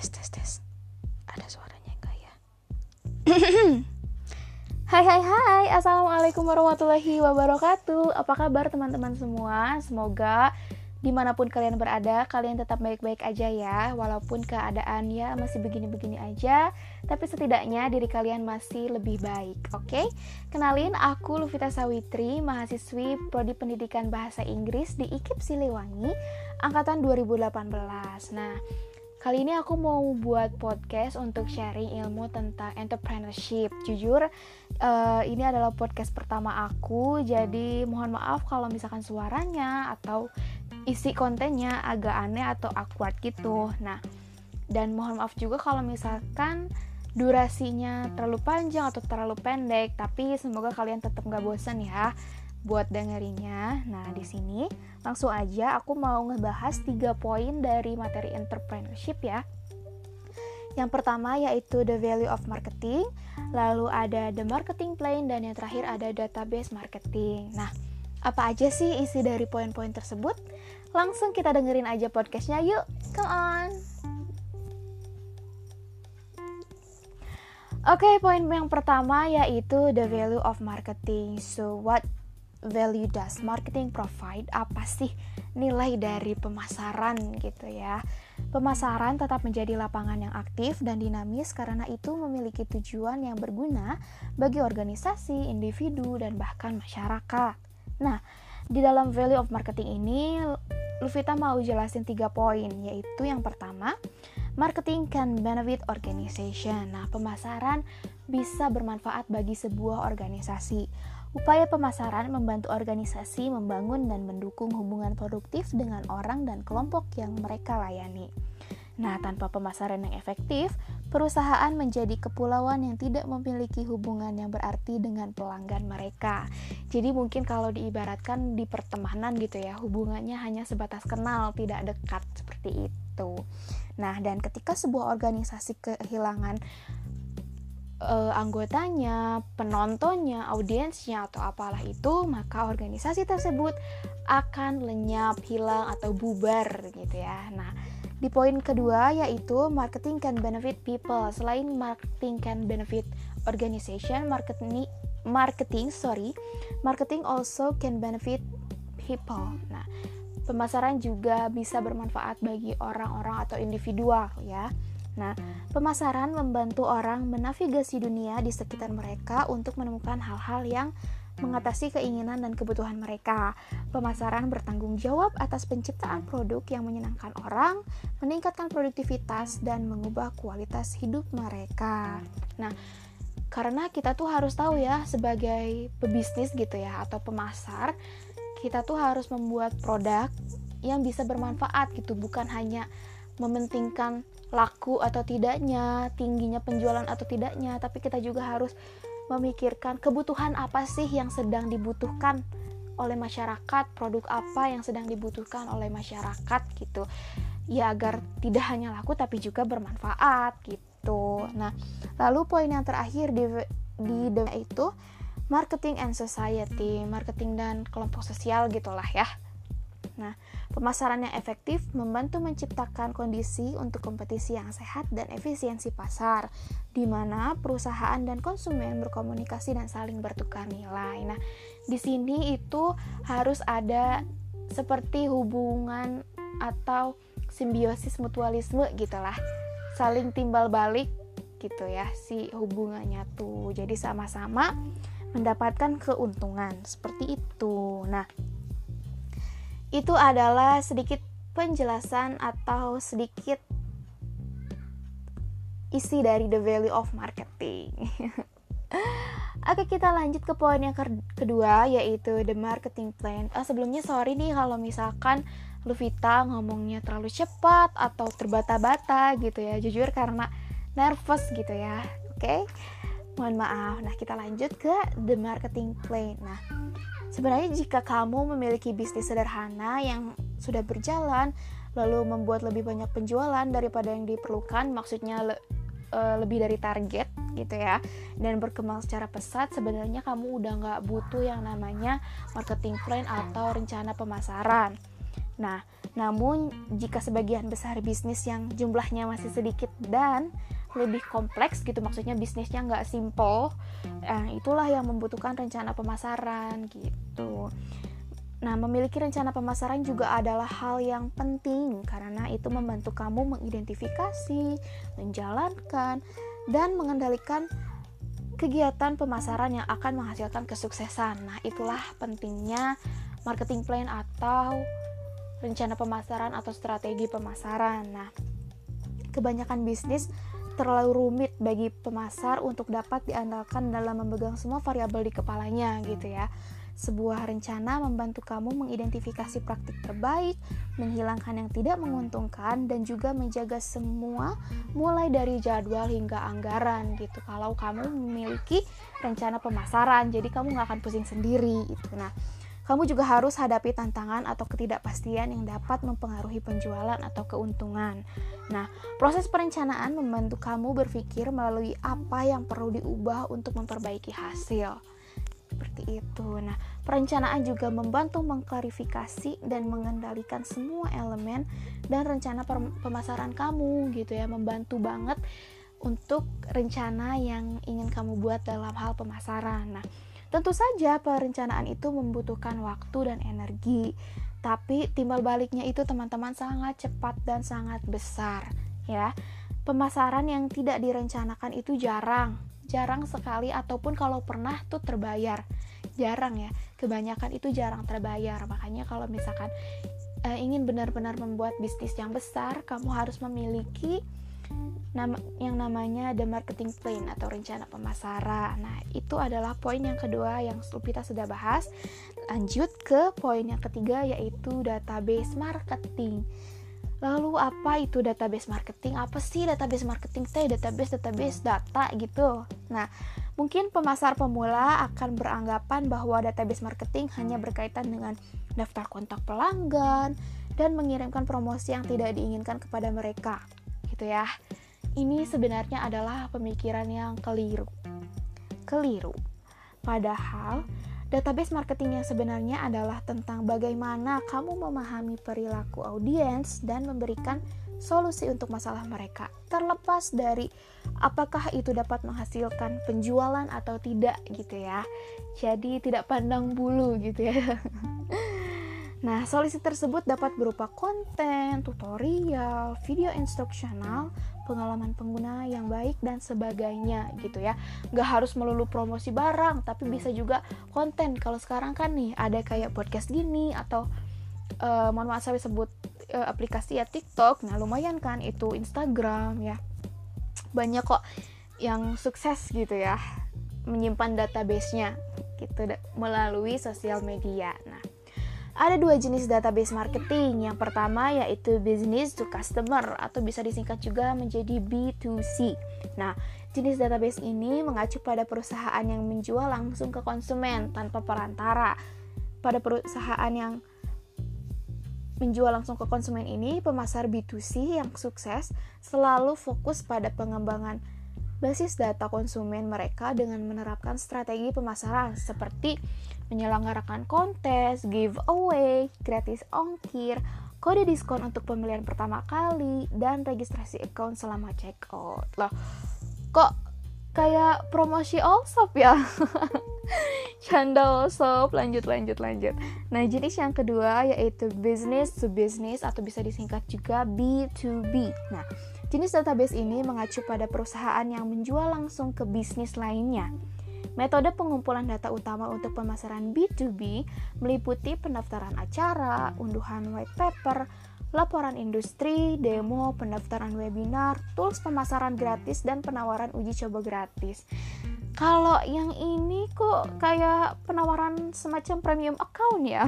tes tes tes. Ada suaranya enggak ya? Hai hai hai. Assalamualaikum warahmatullahi wabarakatuh. Apa kabar teman-teman semua? Semoga di mana pun kalian berada Kalian tetap baik-baik aja ya. Walaupun keadaan ya masih begini-begini aja Tapi setidaknya diri kalian masih lebih baik Oke? Okay? Kenalin aku Luvita Sawitri Mahasiswi Prodi Pendidikan Bahasa Inggris di IKIP Siliwangi Angkatan 2018 Nah Kali ini aku mau buat podcast untuk sharing ilmu tentang entrepreneurship. Jujur, uh, ini adalah podcast pertama aku, jadi mohon maaf kalau misalkan suaranya atau isi kontennya agak aneh atau awkward gitu. Nah, dan mohon maaf juga kalau misalkan durasinya terlalu panjang atau terlalu pendek, tapi semoga kalian tetap gak bosan ya buat dengerinnya. Nah, di sini langsung aja aku mau ngebahas tiga poin dari materi entrepreneurship ya. Yang pertama yaitu the value of marketing, lalu ada the marketing plan dan yang terakhir ada database marketing. Nah, apa aja sih isi dari poin-poin tersebut? Langsung kita dengerin aja podcastnya yuk, come on! Oke, okay, poin yang pertama yaitu the value of marketing. So, what value does marketing provide? Apa sih nilai dari pemasaran gitu ya? Pemasaran tetap menjadi lapangan yang aktif dan dinamis karena itu memiliki tujuan yang berguna bagi organisasi, individu, dan bahkan masyarakat. Nah, di dalam value of marketing ini, Luvita mau jelasin tiga poin, yaitu yang pertama, marketing can benefit organization. Nah, pemasaran bisa bermanfaat bagi sebuah organisasi. Upaya pemasaran membantu organisasi membangun dan mendukung hubungan produktif dengan orang dan kelompok yang mereka layani. Nah, tanpa pemasaran yang efektif, perusahaan menjadi kepulauan yang tidak memiliki hubungan yang berarti dengan pelanggan mereka. Jadi mungkin kalau diibaratkan di pertemanan gitu ya, hubungannya hanya sebatas kenal, tidak dekat seperti itu. Nah, dan ketika sebuah organisasi kehilangan uh, anggotanya, penontonnya, audiensnya atau apalah itu, maka organisasi tersebut akan lenyap, hilang atau bubar gitu ya. Nah, di poin kedua yaitu marketing can benefit people. Selain marketing can benefit organization, marketing marketing sorry, marketing also can benefit people. Nah, pemasaran juga bisa bermanfaat bagi orang-orang atau individual ya. Nah, pemasaran membantu orang menavigasi dunia di sekitar mereka untuk menemukan hal-hal yang mengatasi keinginan dan kebutuhan mereka. Pemasaran bertanggung jawab atas penciptaan produk yang menyenangkan orang, meningkatkan produktivitas, dan mengubah kualitas hidup mereka. Nah, karena kita tuh harus tahu ya, sebagai pebisnis gitu ya, atau pemasar, kita tuh harus membuat produk yang bisa bermanfaat gitu, bukan hanya mementingkan laku atau tidaknya, tingginya penjualan atau tidaknya, tapi kita juga harus memikirkan kebutuhan apa sih yang sedang dibutuhkan oleh masyarakat, produk apa yang sedang dibutuhkan oleh masyarakat gitu. Ya agar tidak hanya laku tapi juga bermanfaat gitu. Nah, lalu poin yang terakhir di di itu marketing and society, marketing dan kelompok sosial gitulah ya. Nah, pemasaran yang efektif membantu menciptakan kondisi untuk kompetisi yang sehat dan efisiensi pasar, di mana perusahaan dan konsumen berkomunikasi dan saling bertukar nilai. Nah, di sini itu harus ada seperti hubungan atau simbiosis mutualisme gitulah, saling timbal balik gitu ya si hubungannya tuh. Jadi sama-sama mendapatkan keuntungan seperti itu. Nah, itu adalah sedikit penjelasan atau sedikit isi dari the value of marketing. Oke kita lanjut ke poin yang kedua yaitu the marketing plan. Oh, sebelumnya sorry nih kalau misalkan Luvita ngomongnya terlalu cepat atau terbata-bata gitu ya. Jujur karena nervous gitu ya. Oke. Okay? Mohon maaf. Nah, kita lanjut ke the marketing plan. Nah, Sebenarnya jika kamu memiliki bisnis sederhana yang sudah berjalan, lalu membuat lebih banyak penjualan daripada yang diperlukan, maksudnya le uh, lebih dari target gitu ya, dan berkembang secara pesat, sebenarnya kamu udah nggak butuh yang namanya marketing plan atau rencana pemasaran. Nah, Namun, jika sebagian besar bisnis yang jumlahnya masih sedikit dan lebih kompleks gitu, maksudnya bisnisnya nggak simple, nah, itulah yang membutuhkan rencana pemasaran gitu. Nah, memiliki rencana pemasaran juga adalah hal yang penting karena itu membantu kamu mengidentifikasi, menjalankan, dan mengendalikan kegiatan pemasaran yang akan menghasilkan kesuksesan. Nah, itulah pentingnya marketing plan atau rencana pemasaran atau strategi pemasaran. Nah, kebanyakan bisnis terlalu rumit bagi pemasar untuk dapat diandalkan dalam memegang semua variabel di kepalanya gitu ya. Sebuah rencana membantu kamu mengidentifikasi praktik terbaik, menghilangkan yang tidak menguntungkan, dan juga menjaga semua mulai dari jadwal hingga anggaran gitu. Kalau kamu memiliki rencana pemasaran, jadi kamu nggak akan pusing sendiri itu. Nah, kamu juga harus hadapi tantangan atau ketidakpastian yang dapat mempengaruhi penjualan atau keuntungan. Nah, proses perencanaan membantu kamu berpikir melalui apa yang perlu diubah untuk memperbaiki hasil. Seperti itu. Nah, perencanaan juga membantu mengklarifikasi dan mengendalikan semua elemen dan rencana pemasaran kamu gitu ya, membantu banget untuk rencana yang ingin kamu buat dalam hal pemasaran. Nah, Tentu saja perencanaan itu membutuhkan waktu dan energi, tapi timbal baliknya itu teman-teman sangat cepat dan sangat besar, ya. Pemasaran yang tidak direncanakan itu jarang, jarang sekali ataupun kalau pernah tuh terbayar. Jarang ya, kebanyakan itu jarang terbayar. Makanya kalau misalkan e, ingin benar-benar membuat bisnis yang besar, kamu harus memiliki nama yang namanya the marketing plan atau rencana pemasaran. Nah, itu adalah poin yang kedua yang Lupita sudah bahas. Lanjut ke poin yang ketiga yaitu database marketing. Lalu apa itu database marketing? Apa sih database marketing teh? Database database data gitu. Nah, mungkin pemasar pemula akan beranggapan bahwa database marketing hanya berkaitan dengan daftar kontak pelanggan dan mengirimkan promosi yang tidak diinginkan kepada mereka. Gitu ya ini sebenarnya adalah pemikiran yang keliru. Keliru. Padahal, database marketing yang sebenarnya adalah tentang bagaimana kamu memahami perilaku audiens dan memberikan solusi untuk masalah mereka, terlepas dari apakah itu dapat menghasilkan penjualan atau tidak gitu ya. Jadi tidak pandang bulu gitu ya. Nah, solusi tersebut dapat berupa konten, tutorial, video instruksional, pengalaman pengguna yang baik dan sebagainya gitu ya. Nggak harus melulu promosi barang tapi bisa juga konten. Kalau sekarang kan nih ada kayak podcast gini atau uh, mohon maaf saya sebut uh, aplikasi ya TikTok. Nah lumayan kan itu Instagram ya. Banyak kok yang sukses gitu ya menyimpan database-nya gitu melalui sosial media. Nah ada dua jenis database marketing. Yang pertama yaitu business to customer atau bisa disingkat juga menjadi B2C. Nah, jenis database ini mengacu pada perusahaan yang menjual langsung ke konsumen tanpa perantara. Pada perusahaan yang menjual langsung ke konsumen ini, pemasar B2C yang sukses selalu fokus pada pengembangan basis data konsumen mereka dengan menerapkan strategi pemasaran seperti menyelenggarakan kontes, giveaway, gratis ongkir, kode diskon untuk pembelian pertama kali, dan registrasi account selama checkout. Loh, kok kayak promosi all shop ya? Canda all shop, lanjut, lanjut, lanjut. Nah, jenis yang kedua yaitu business to business atau bisa disingkat juga B2B. Nah, jenis database ini mengacu pada perusahaan yang menjual langsung ke bisnis lainnya. Metode pengumpulan data utama untuk pemasaran B2B meliputi pendaftaran acara, unduhan white paper, laporan industri, demo, pendaftaran webinar, tools pemasaran gratis, dan penawaran uji coba gratis. Kalau yang ini kok kayak penawaran semacam premium account ya?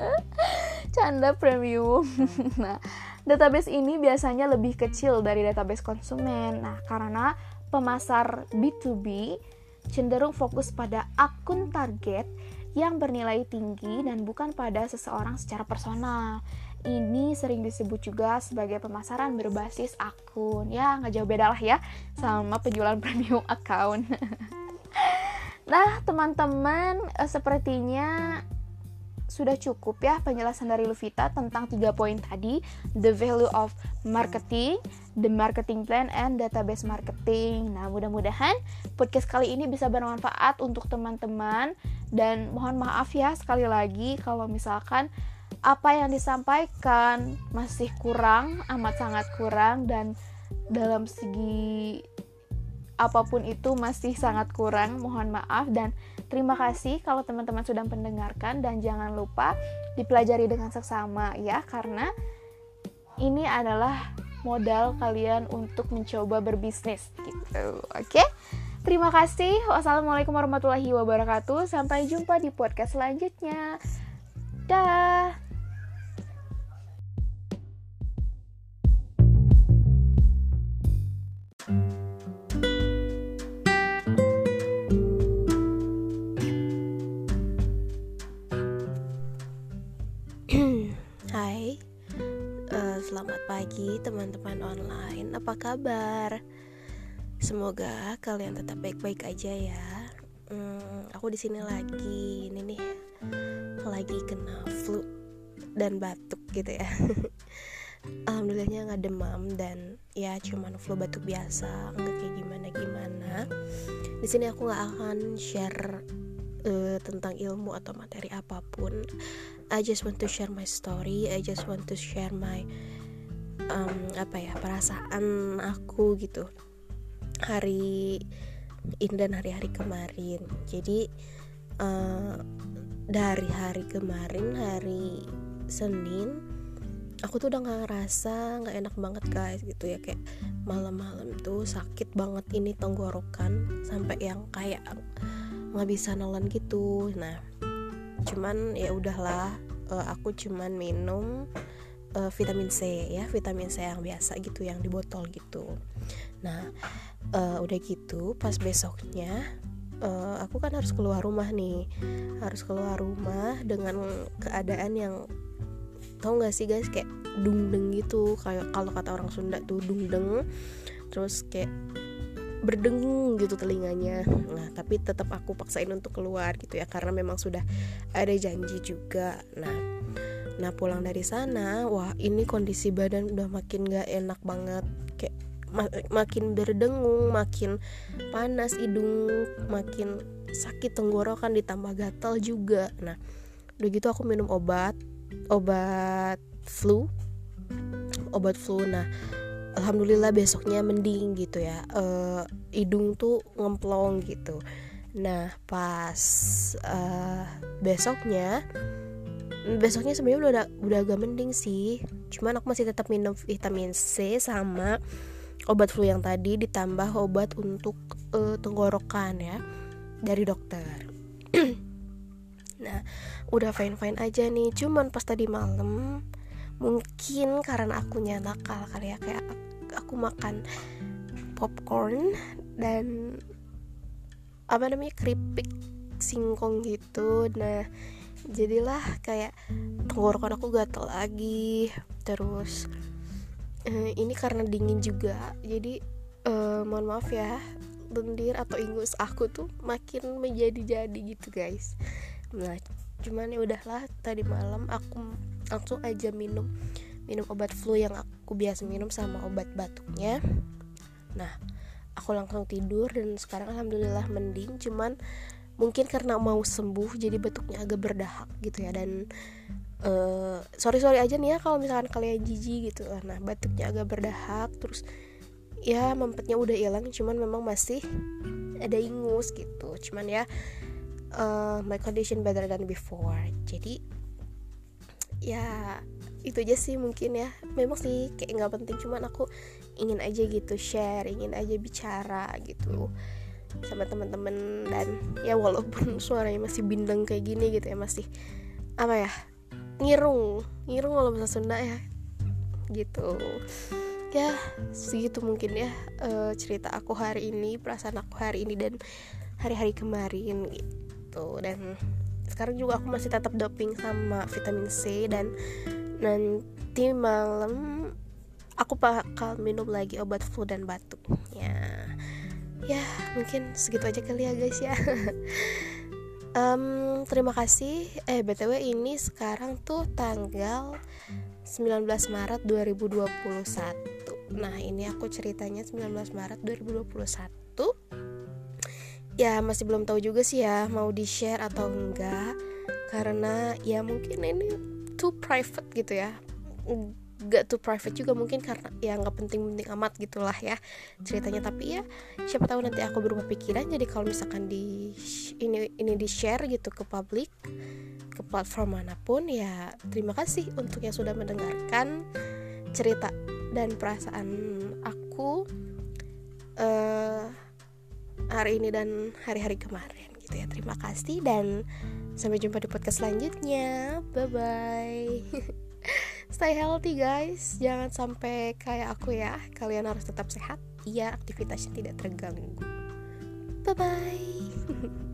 Canda premium. nah, database ini biasanya lebih kecil dari database konsumen. Nah, karena pemasar B2B cenderung fokus pada akun target yang bernilai tinggi dan bukan pada seseorang secara personal. Ini sering disebut juga sebagai pemasaran berbasis akun. Ya, nggak jauh beda lah ya sama penjualan premium account. nah, teman-teman, eh, sepertinya sudah cukup ya penjelasan dari Luvita tentang tiga poin tadi, the value of marketing, the marketing plan, and database marketing. Nah, mudah-mudahan podcast kali ini bisa bermanfaat untuk teman-teman dan mohon maaf ya sekali lagi kalau misalkan apa yang disampaikan masih kurang, amat sangat kurang dan dalam segi apa pun itu masih sangat kurang. Mohon maaf dan terima kasih kalau teman-teman sudah mendengarkan dan jangan lupa dipelajari dengan seksama ya karena ini adalah modal kalian untuk mencoba berbisnis gitu. Oke? Terima kasih. Wassalamualaikum warahmatullahi wabarakatuh. Sampai jumpa di podcast selanjutnya. Dah. Selamat pagi teman-teman online. Apa kabar? Semoga kalian tetap baik-baik aja ya. Hmm, aku di sini lagi, ini nih, lagi kena flu dan batuk gitu ya. Alhamdulillahnya nggak demam dan ya cuman flu batuk biasa, nggak kayak gimana gimana. Di sini aku nggak akan share uh, tentang ilmu atau materi apa pun. I just want to share my story. I just want to share my um, apa ya perasaan aku gitu. Hari ini dan hari-hari kemarin. Jadi uh, dari hari kemarin hari Senin aku tuh udah nggak ngerasa nggak enak banget guys gitu ya. Kayak malam-malam tuh sakit banget ini tenggorokan sampai yang kayak nggak bisa nelan gitu. Nah cuman ya udahlah uh, aku cuman minum uh, vitamin C ya vitamin C yang biasa gitu yang di botol gitu. Nah uh, udah gitu pas besoknya uh, aku kan harus keluar rumah nih harus keluar rumah dengan keadaan yang tau gak sih guys kayak dungdeng gitu. Kayak kalau kata orang Sunda tuh dungdeng terus kayak berdengung gitu telinganya. Nah tapi tetap aku paksain untuk keluar gitu ya karena memang sudah ada janji juga. Nah Nah pulang dari sana, wah ini kondisi badan udah makin gak enak banget. Kayak makin berdengung, makin panas hidung, makin sakit tenggorokan ditambah gatal juga. Nah udah gitu aku minum obat, obat flu Obat flu, nah Alhamdulillah besoknya mending gitu ya. Uh, Hidung tuh ngemplong gitu. Nah pas uh, besoknya besoknya sebenarnya udah udah agak mending sih. Cuman aku masih tetap minum vitamin C sama obat flu yang tadi ditambah obat untuk uh, tenggorokan ya dari dokter. Nah udah fine fine aja nih. Cuman pas tadi malam mungkin karena aku nakal kali ya kayak aku makan popcorn dan apa namanya keripik singkong gitu. Nah jadilah kayak tenggorokan aku gatel lagi. Terus uh, ini karena dingin juga. Jadi uh, mohon maaf ya lendir atau ingus aku tuh makin menjadi-jadi gitu guys. Nah cuman ya udahlah tadi malam aku langsung aja minum. Minum obat flu yang aku biasa minum sama obat batuknya. Nah aku langsung tidur dan sekarang alhamdulillah mending. Cuman mungkin karena mau sembuh jadi batuknya agak berdahak gitu ya. Dan uh, sorry sorry aja nih ya kalau misalkan kalian jijik gitu. Nah batuknya agak berdahak terus ya mempetnya udah hilang cuman memang masih ada ingus gitu. Cuman ya uh, my condition better than before. Jadi ya itu aja sih mungkin ya. Memang sih kayak nggak penting cuman aku ingin aja gitu share ingin aja bicara gitu sama teman-teman. Dan ya walaupun suaranya masih bindeng kayak gini gitu ya masih apa ya ngirung ngirung kalau bahasa Sunda ya gitu. Ya segitu mungkin ya uh, cerita aku hari ini perasaan aku hari ini dan hari-hari kemarin gitu. Dan sekarang juga aku masih tetap doping sama vitamin C dan nanti malam aku bakal minum lagi obat flu dan batuk. Ya. Ya mungkin segitu aja kali ya guys ya. Um, terima kasih. Eh btw ini sekarang tuh tanggal 19 Maret 2021 nah ini aku ceritanya 19 Maret 2021 ya masih belum tahu juga sih ya mau di share atau enggak. Karena ya mungkin ini too private gitu ya. Gak too private juga mungkin karena ya nggak penting-penting amat gitulah ya ceritanya. Tapi ya siapa tahu nanti aku berubah pikiran. Jadi kalau misalkan di ini ini di share gitu ke publik ke platform mana pun ya terima kasih untuk yang sudah mendengarkan cerita dan perasaan aku. Uh, hari ini dan hari-hari kemarin gitu ya. Terima kasih dan sampai jumpa di podcast selanjutnya. Bye bye stay healthy guys. Jangan sampai kayak aku ya kalian harus tetap sehat. Biar aktivitasnya tidak terganggu. Bye bye